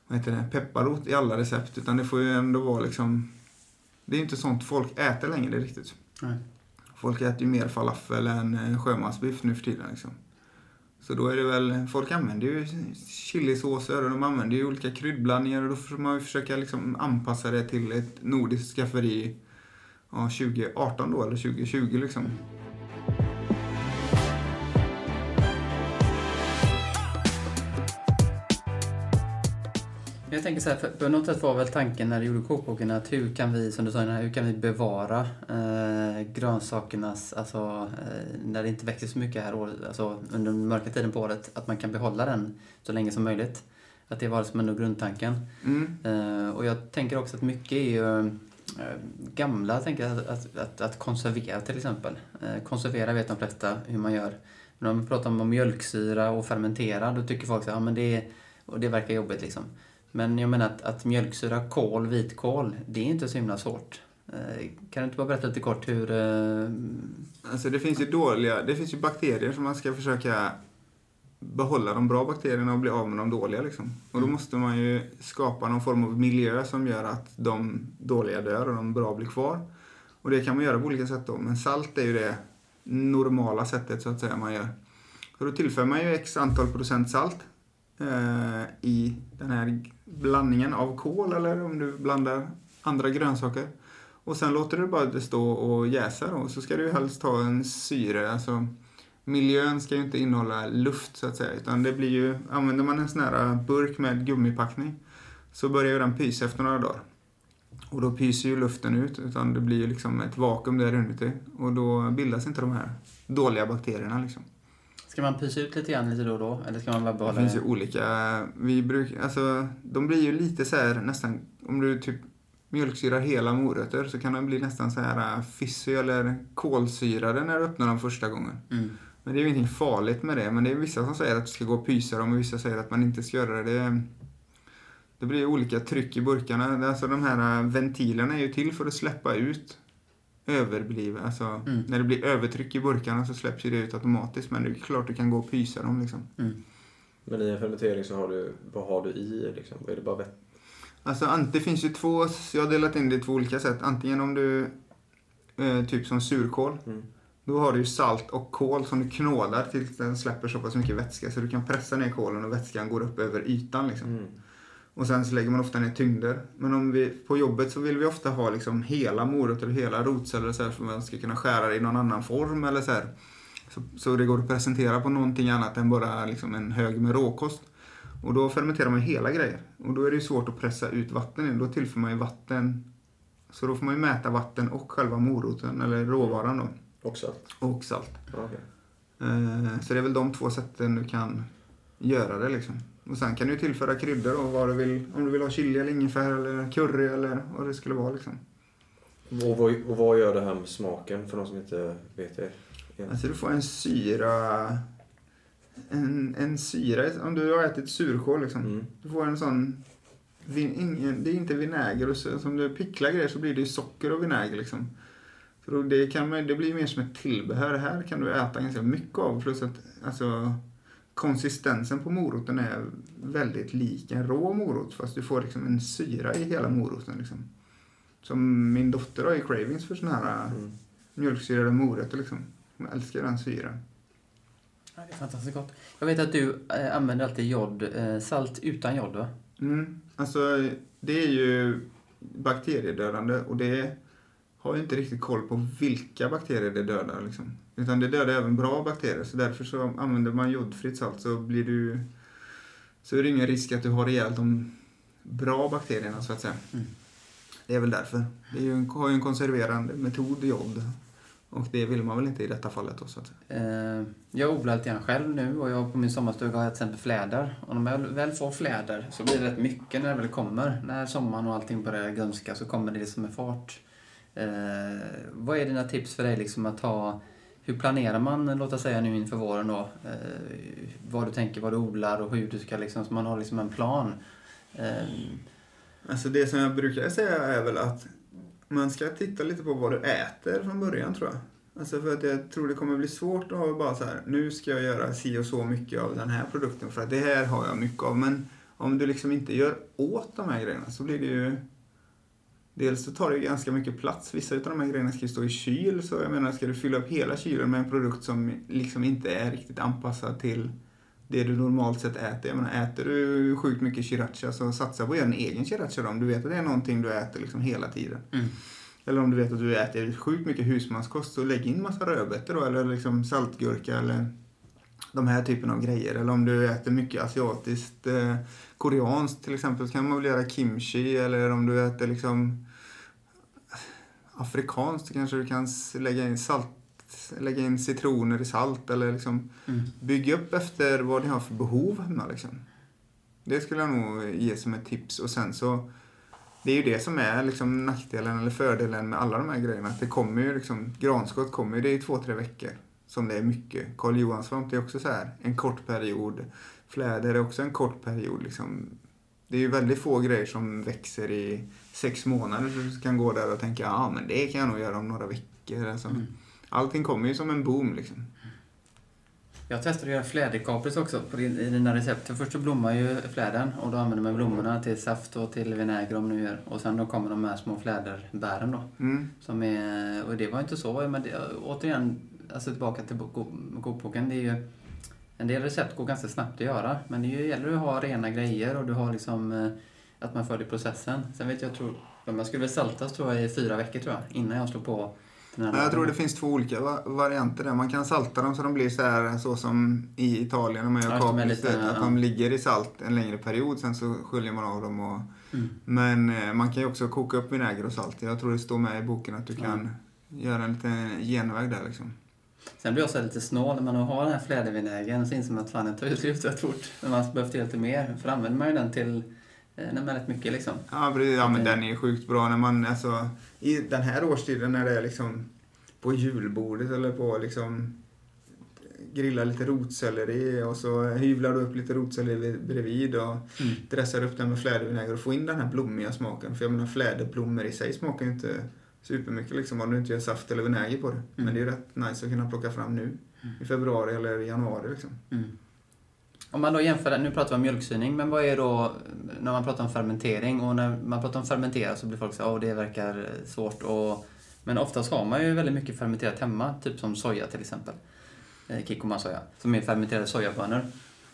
vad heter det, pepparrot i alla recept. Utan det får ju ändå vara liksom... Det är inte sånt folk äter längre riktigt. Nej. Folk äter ju mer falafel än sjömansbiff nu för tiden liksom. Så då är det väl, folk använder ju chilisåser och de använder ju olika kryddblandningar och då får man ju försöka liksom anpassa det till ett nordiskt skafferi ja, 2018 då eller 2020 liksom. Jag tänker så här, på något sätt var väl tanken när du gjorde kokboken att hur kan vi, som du sa hur kan vi bevara eh, grönsakernas, alltså eh, när det inte växer så mycket här år, alltså under den mörka tiden på året, att man kan behålla den så länge som möjligt. Att det var som ändå grundtanken. Mm. Eh, och jag tänker också att mycket är ju Eh, gamla, tänker jag, att, att, att, konservera till exempel. Eh, konservera vet de flesta hur man gör. Men om vi pratar om mjölksyra och fermentera, då tycker folk att ja men det, och det verkar jobbigt liksom. Men jag menar att, att mjölksyra, kol, vitkål, det är inte så himla svårt. Eh, kan du inte bara berätta lite kort hur... Alltså det finns ju dåliga, det finns ju bakterier som man ska försöka behålla de bra bakterierna och bli av med de dåliga liksom. Och då mm. måste man ju skapa någon form av miljö som gör att de dåliga dör och de bra blir kvar. Och det kan man göra på olika sätt då, men salt är ju det normala sättet så att säga man gör. Så då tillför man ju x antal procent salt eh, i den här blandningen av kål eller om du blandar andra grönsaker. Och sen låter du bara det stå och jäsa då. Så ska du helst ha en syre. Alltså, miljön ska ju inte innehålla luft så att säga. Utan det blir ju, använder man en sån här burk med gummipackning så börjar ju den pysa efter några dagar. Och då pyser ju luften ut utan det blir ju liksom ett vakuum där inuti. Och då bildas inte de här dåliga bakterierna liksom. Ska man pysa ut lite grann lite då och då? Eller ska man bara behålla det? finns ju olika. Vi bruk, alltså, de blir ju lite så här nästan, om du typ mjölksyrar hela morötter så kan de bli nästan så här äh, fissy eller kolsyrade när du öppnar dem första gången. Mm. Men det är ju ingenting farligt med det. Men det är vissa som säger att du ska gå och pysa dem och vissa säger att man inte ska göra det. Det, det blir olika tryck i burkarna. Alltså de här äh, ventilerna är ju till för att släppa ut överblivet. Alltså, mm. När det blir övertryck i burkarna så släpps ju det ut automatiskt. Men det är klart du kan gå och pysa dem. Liksom. Mm. Men i en fermentering så har du, vad har du i? Liksom? Är det bara vett? Alltså, det finns ju två, jag har delat in det i två olika sätt. Antingen om du, eh, typ som surkål. Mm. Då har du ju salt och kol som du knådar tills den släpper så pass mycket vätska så du kan pressa ner kolen och vätskan går upp över ytan. Liksom. Mm. Och sen så lägger man ofta ner tyngder. Men om vi, på jobbet så vill vi ofta ha liksom hela morötter och hela rotceller så här, för att man ska kunna skära det i någon annan form eller så här. Så, så det går att presentera på någonting annat än bara liksom en hög med råkost. Och då fermenterar man hela grejer. Och då är det ju svårt att pressa ut vatten Då tillför man ju vatten. Så då får man ju mäta vatten och själva moroten, eller råvaran då. Och salt? Och salt. Okay. Eh, så det är väl de två sätten du kan göra det liksom. Och sen kan du tillföra kryddor och vad du vill. Om du vill ha chili eller ingefära eller curry eller vad det skulle vara liksom. Och vad, och vad gör det här med smaken för de som inte vet det? Alltså du får en syra... En, en syra, om du har ätit surkål liksom. Mm. Du får en sån... Ingen, det är inte vinäger och så, som du picklar grejer så blir det ju socker och vinäger liksom. Så det, kan, det blir mer som ett tillbehör. Här kan du äta ganska mycket av plus att alltså konsistensen på moroten är väldigt lik en rå morot fast du får liksom en syra i hela moroten. Liksom. Som min dotter har ju cravings för såna här mm. mjölksyrade morötter. Liksom. Hon älskar den syran. Ja, det är fantastiskt gott. Jag vet att du äh, använder alltid jod, äh, salt utan jod va? Mm. Alltså, det är ju bakteriedödande och det har ju inte riktigt koll på vilka bakterier det dödar. Liksom. Utan det dödar även bra bakterier. Så därför så använder man jodfritt salt så blir du så är det ingen risk att du har ihjäl de bra bakterierna så att säga. Mm. Det är väl därför. Det ju en, har ju en konserverande metod, jod. Och det vill man väl inte i detta fallet då så att säga. Eh, jag odlar lite grann själv nu och jag på min sommarstuga har jag till exempel fläder. Och när jag väl får fläder så blir det rätt mycket när det väl kommer. När sommaren och allting börjar grönska så kommer det liksom med fart. Eh, vad är dina tips för dig liksom att ha hur planerar man, låt oss säga nu inför våren då, eh, vad du tänker, vad du odlar och hur du ska liksom, så man har liksom en plan. Eh, Alltså det som jag brukar säga är väl att man ska titta lite på vad du äter från början tror jag. Alltså för att jag tror det kommer bli svårt att ha bara så här, nu ska jag göra si och så mycket av den här produkten för att det här har jag mycket av. Men om du liksom inte gör åt de här grejerna så blir det ju Dels så tar det ganska mycket plats. Vissa av de här grejerna ska ju stå i kyl. Så jag menar, ska du fylla upp hela kylen med en produkt som liksom inte är riktigt anpassad till det du normalt sett äter. Jag menar, äter du sjukt mycket sriracha så satsa på att göra en egen sriracha då. Om du vet att det är någonting du äter liksom hela tiden. Mm. Eller om du vet att du äter sjukt mycket husmanskost så lägg in massa rödbetor då. Eller liksom saltgurka eller de här typen av grejer. Eller om du äter mycket asiatiskt, eh, koreanskt till exempel, så kan man väl göra kimchi. Eller om du äter liksom afrikanskt kanske du kan lägga in salt lägga in citroner i salt eller liksom mm. bygga upp efter vad ni har för behov hemma liksom. Det skulle jag nog ge som ett tips och sen så det är ju det som är liksom nackdelen eller fördelen med alla de här grejerna. Att det kommer ju liksom, granskott kommer ju, det är två, tre veckor som det är mycket. Karl Johansson är också så här, en kort period. Fläder är också en kort period liksom. Det är ju väldigt få grejer som växer i sex månader så du kan gå där och tänka, ja men det kan jag nog göra om några veckor. Alltså. Mm. Allting kommer ju som en boom liksom. Jag testade att göra fläderkapris också på din, i dina recept. För först så blommar ju flädern och då använder man blommorna till saft och till vinäger om nu gör. Och sen då kommer de här små fläderbären då. Mm. Som är, och det var inte så, men det, återigen, alltså tillbaka till bok- kokboken. Det är ju, en del recept går ganska snabbt att göra. Men det gäller att ha rena grejer och du har liksom eh, att man följer processen. Sen vet jag, jag tror, de skulle väl saltas tror jag i fyra veckor tror jag, innan jag slår på den här Ja, jag tror det finns två olika va- varianter där. Man kan salta dem så de blir så här så som i Italien när man gör Ja, kapris. Att ja. de ligger i salt en längre period, sen så sköljer man av dem. Och, Mm. Men eh, man kan ju också koka upp vinäger och salt. Jag tror det står med i boken att du Ja. kan göra en liten genväg där liksom. Sen blir jag så här lite snål när man har den här flädervinägern så inser man att fan den tar ju slut rätt fort. Men man behövt lite mer. För använder man ju den till eh, när man rätt mycket liksom. Ja, precis. ja men den är sjukt bra när man, alltså, i den här årstiden när det är liksom på julbordet eller på liksom grilla lite rotselleri och så hyvlar du upp lite rotselleri bredvid och Mm. dressar upp den med flädervinäger och få in den här blommiga smaken. För jag menar fläderblommor i sig smakar ju inte supermycket liksom om du inte gör saft eller vinäger på det. Men det är ju rätt nice att kunna plocka fram nu i februari eller januari liksom. Mm. Om man då jämför, nu pratar vi om mjölksyning, men vad är då när man pratar om fermentering och när man pratar om fermentera så blir folk så här, åh det verkar svårt och men oftast har man ju väldigt mycket fermenterat hemma, typ som soja till exempel. Eh, Kikkoman-soja, som är fermenterade sojabönor.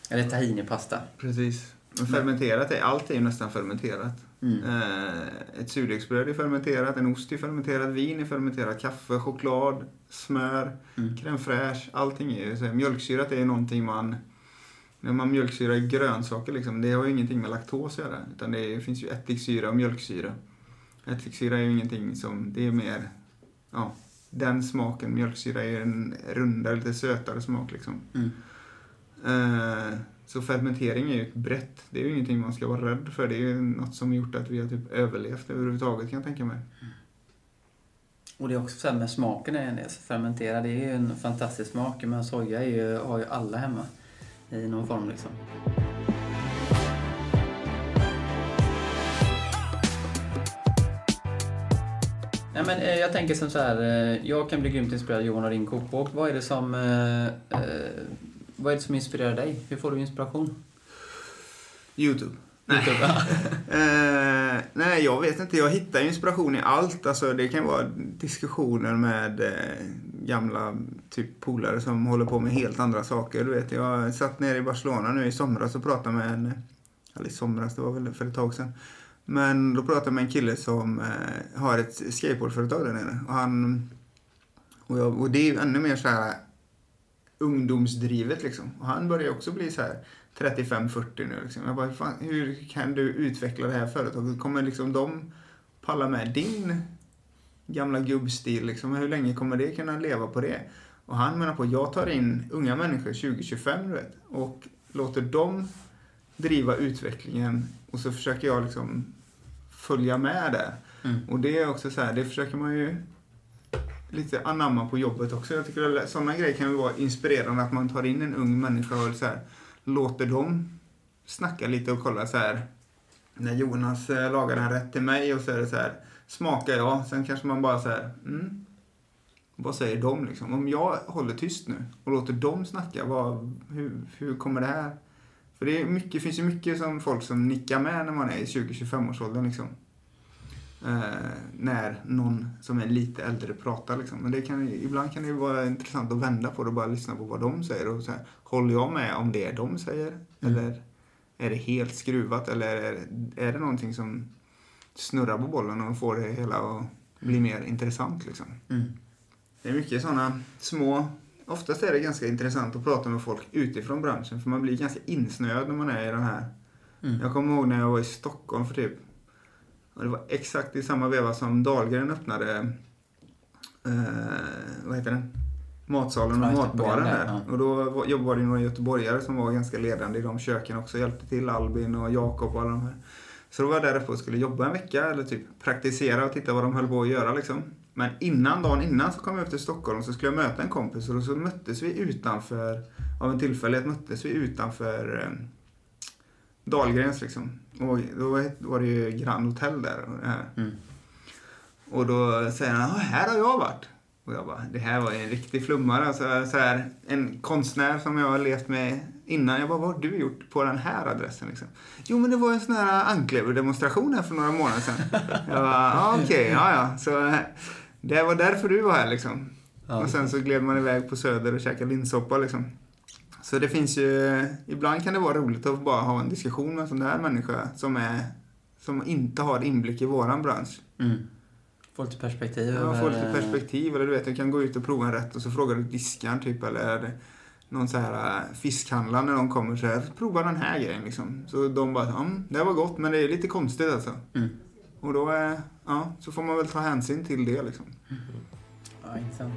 Eller tahini-pasta. Precis. Men fermenterat är, allt är ju nästan fermenterat. Mm. Eh, ett surdegsbröd är fermenterat, en ost är fermenterad, vin är fermenterat, kaffe, choklad, smör, Mm. crème fraîche, allting är ju så. Mjölksyrat är ju någonting man... När man mjölksyrar i grönsaker liksom, det har ju ingenting med laktos att göra. Utan det är, finns ju ättiksyra och mjölksyra. Ättiksyra är ju ingenting som, det är mer, ja, den smaken. Mjölksyra är en rundare, lite sötare smak liksom. Mm. Eh, så fermentering är ju ett brett, det är ju ingenting man ska vara rädd för. Det är ju något som gjort att vi har typ överlevt överhuvudtaget kan jag tänka mig. Mm. Och det är också så här med smaken är det. Fermentera, det är ju en fantastisk smak. Men soja är ju, har ju alla hemma i någon form liksom. Ja, men, eh, jag tänker som så här, eh, jag kan bli grymt inspirerad Johan av din kokbok. Vad är det som, eh, eh, vad är det som inspirerar dig? Hur får du inspiration? Youtube. Nej. YouTube. [laughs] Eh, nej, jag vet inte. Jag hittar inspiration i allt. Alltså, det kan vara diskussioner med eh, gamla typ polare som håller på med helt andra saker. Du vet, jag satt nere i Barcelona nu i somras och pratade med en eller i somras, det var väl för ett tag sedan. Men då pratade jag med en kille som eh, har ett skateboardföretag där nere. Och, han, och, jag, och det är ju ännu mer så här ungdomsdrivet liksom. Och han börjar också bli så här 35-40 nu liksom. Jag bara, fan, hur kan du utveckla det här företaget? Kommer liksom de palla med din gamla gubbstil liksom? Hur länge kommer det kunna leva på det? Och han menar på, jag tar in unga människor 2025 du vet, och låter dem driva utvecklingen och så försöker jag liksom följa med där. Mm. Och det är också så här, det försöker man ju lite anamma på jobbet också. Jag tycker att sådana grejer kan ju vara inspirerande att man tar in en ung människa och så här, låter dem snacka lite och kolla så här. När Jonas eh, lagar en rätt till mig och så är det så här, smakar jag, sen kanske man bara så här, mm, vad säger de liksom? Om jag håller tyst nu och låter dem snacka, vad, hur, hur kommer det här? För det är mycket, finns ju mycket som folk som nickar med när man är i 20-25 årsåldern liksom. Eh, när någon som är lite äldre pratar liksom. Men det kan, ibland kan det vara intressant att vända på det och bara lyssna på vad de säger. Och så här, håller jag med om det de säger? Eller är det helt skruvat? Eller är, är det någonting som snurrar på bollen och får det hela att bli mer intressant liksom? Mm. Det är mycket sådana små... Oftast är det ganska intressant att prata med folk utifrån branschen för man blir ganska insnöad när man är i den här. Mm. Jag kommer ihåg när jag var i Stockholm för typ... Och det var exakt i samma veva som Dahlgren öppnade... Eh, vad heter den? Matsalen och matbaren där, där. ja. Och då jobbade det några göteborgare som var ganska ledande i de köken också. Hjälpte till Albin och Jakob och alla de här. Så då var jag där uppe och skulle jobba en vecka eller typ praktisera och titta vad de höll på att göra liksom. Men innan, dagen innan så kom jag upp till Stockholm så skulle jag möta en kompis och då så möttes vi utanför, av en tillfällighet möttes vi utanför eh, Dahlgrens liksom. Och då var- det ju Grand Hotel där. Och. Mm. och då säger han, "Ja, här har jag varit. Och jag bara, det här var en riktig flummare. Alltså, så här, en konstnär som jag har levt med innan. Jag bara, vad har du gjort på den här adressen? Liksom? Jo, men det var en sån här ankleverdemonstration här för några månader sedan. [laughs] jag bara, ja, okej, ja, ja. Så det var därför du var här liksom. Ja, och sen så gled man iväg på Söder och käkade linssoppa liksom. Så det finns ju, ibland kan det vara roligt att bara ha en diskussion med en sån där människa som är, som inte har inblick i våran bransch. Mm. Få lite perspektiv. Ja, få lite perspektiv. Eller du vet, du kan gå ut och prova en rätt och så frågar du diskaren typ eller någon så här äh, fiskhandlare när de kommer så här, prova den här grejen liksom. Så de bara, ja, mm, det var gott men det är lite konstigt alltså. Mm. Och då, eh, ja, så får man väl ta hänsyn till det liksom. Ja, intressant.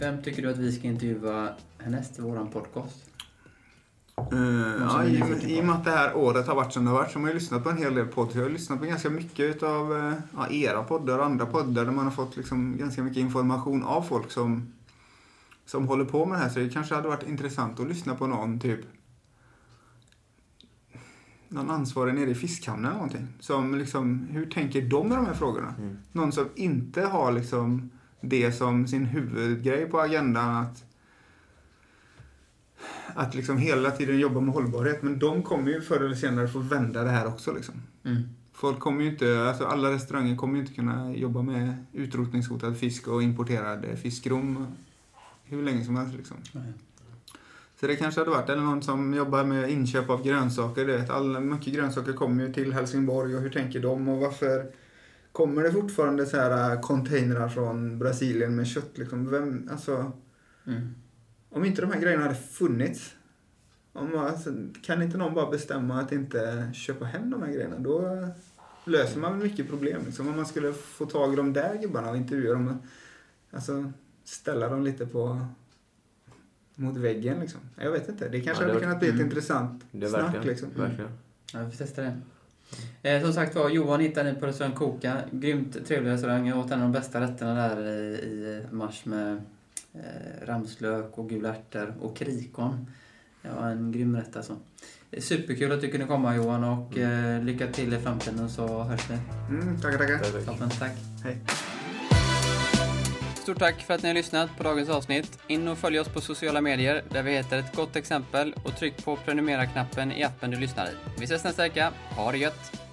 Vem tycker du att vi ska intervjua härnäst i våran podcast? Uh, ja, i, I och med att det här året har varit som det har varit så har man ju lyssnat på en hel del poddar. Jag har lyssnat på ganska mycket av eh, ja, era poddar och andra poddar där man har fått liksom ganska mycket information av folk som, som håller på med det här. Så det kanske hade varit intressant att lyssna på någon typ någon ansvarig nere i fiskhamnen eller någonting. Som liksom, hur tänker de med de här frågorna? Mm. Någon som inte har liksom det som sin huvudgrej på agendan att att liksom hela tiden jobba med hållbarhet. Men de kommer ju förr eller senare få vända det här också. Liksom. Mm. Folk kommer ju inte, alltså alla restauranger kommer ju inte kunna jobba med utrotningshotad fisk och importerad fiskrom hur länge som helst. Liksom. Så det kanske hade varit, eller någon som jobbar med inköp av grönsaker. Du vet, alla, mycket grönsaker kommer ju till Helsingborg och hur tänker de och varför kommer det fortfarande så här äh, containrar från Brasilien med kött? Liksom? Vem, alltså, Mm. om inte de här grejerna hade funnits, om, alltså, kan inte någon bara bestämma att inte köpa hem de här grejerna? Då löser man väl mycket problem. Liksom. Om man skulle få tag i de där gubbarna och intervjua dem. Alltså, ställa dem lite på mot väggen liksom. Jag vet inte. Det kanske Ja, det hade kunnat bli ett mm. intressant Det är snack verkligen. liksom. verkligen. Ja, vi får testa det. Eh, som sagt var, Johan hittade ni på restaurang Koka. Grymt trevlig restaurang. Jag åt en av de bästa rätterna där i, i mars med eh, ramslök och gula ärtor och krikon. Det var en grym rätt alltså. Superkul att du kunde komma Johan och eh, lycka till i framtiden så hörs vi. Mm, tackar, tackar. Perfekt. Toppen, tack. Hej. Stort tack för att ni har lyssnat på dagens avsnitt. In och följ oss på sociala medier där vi heter ett gott exempel och tryck på prenumerera-knappen i appen du lyssnar i. Vi ses nästa vecka. Ha det gött!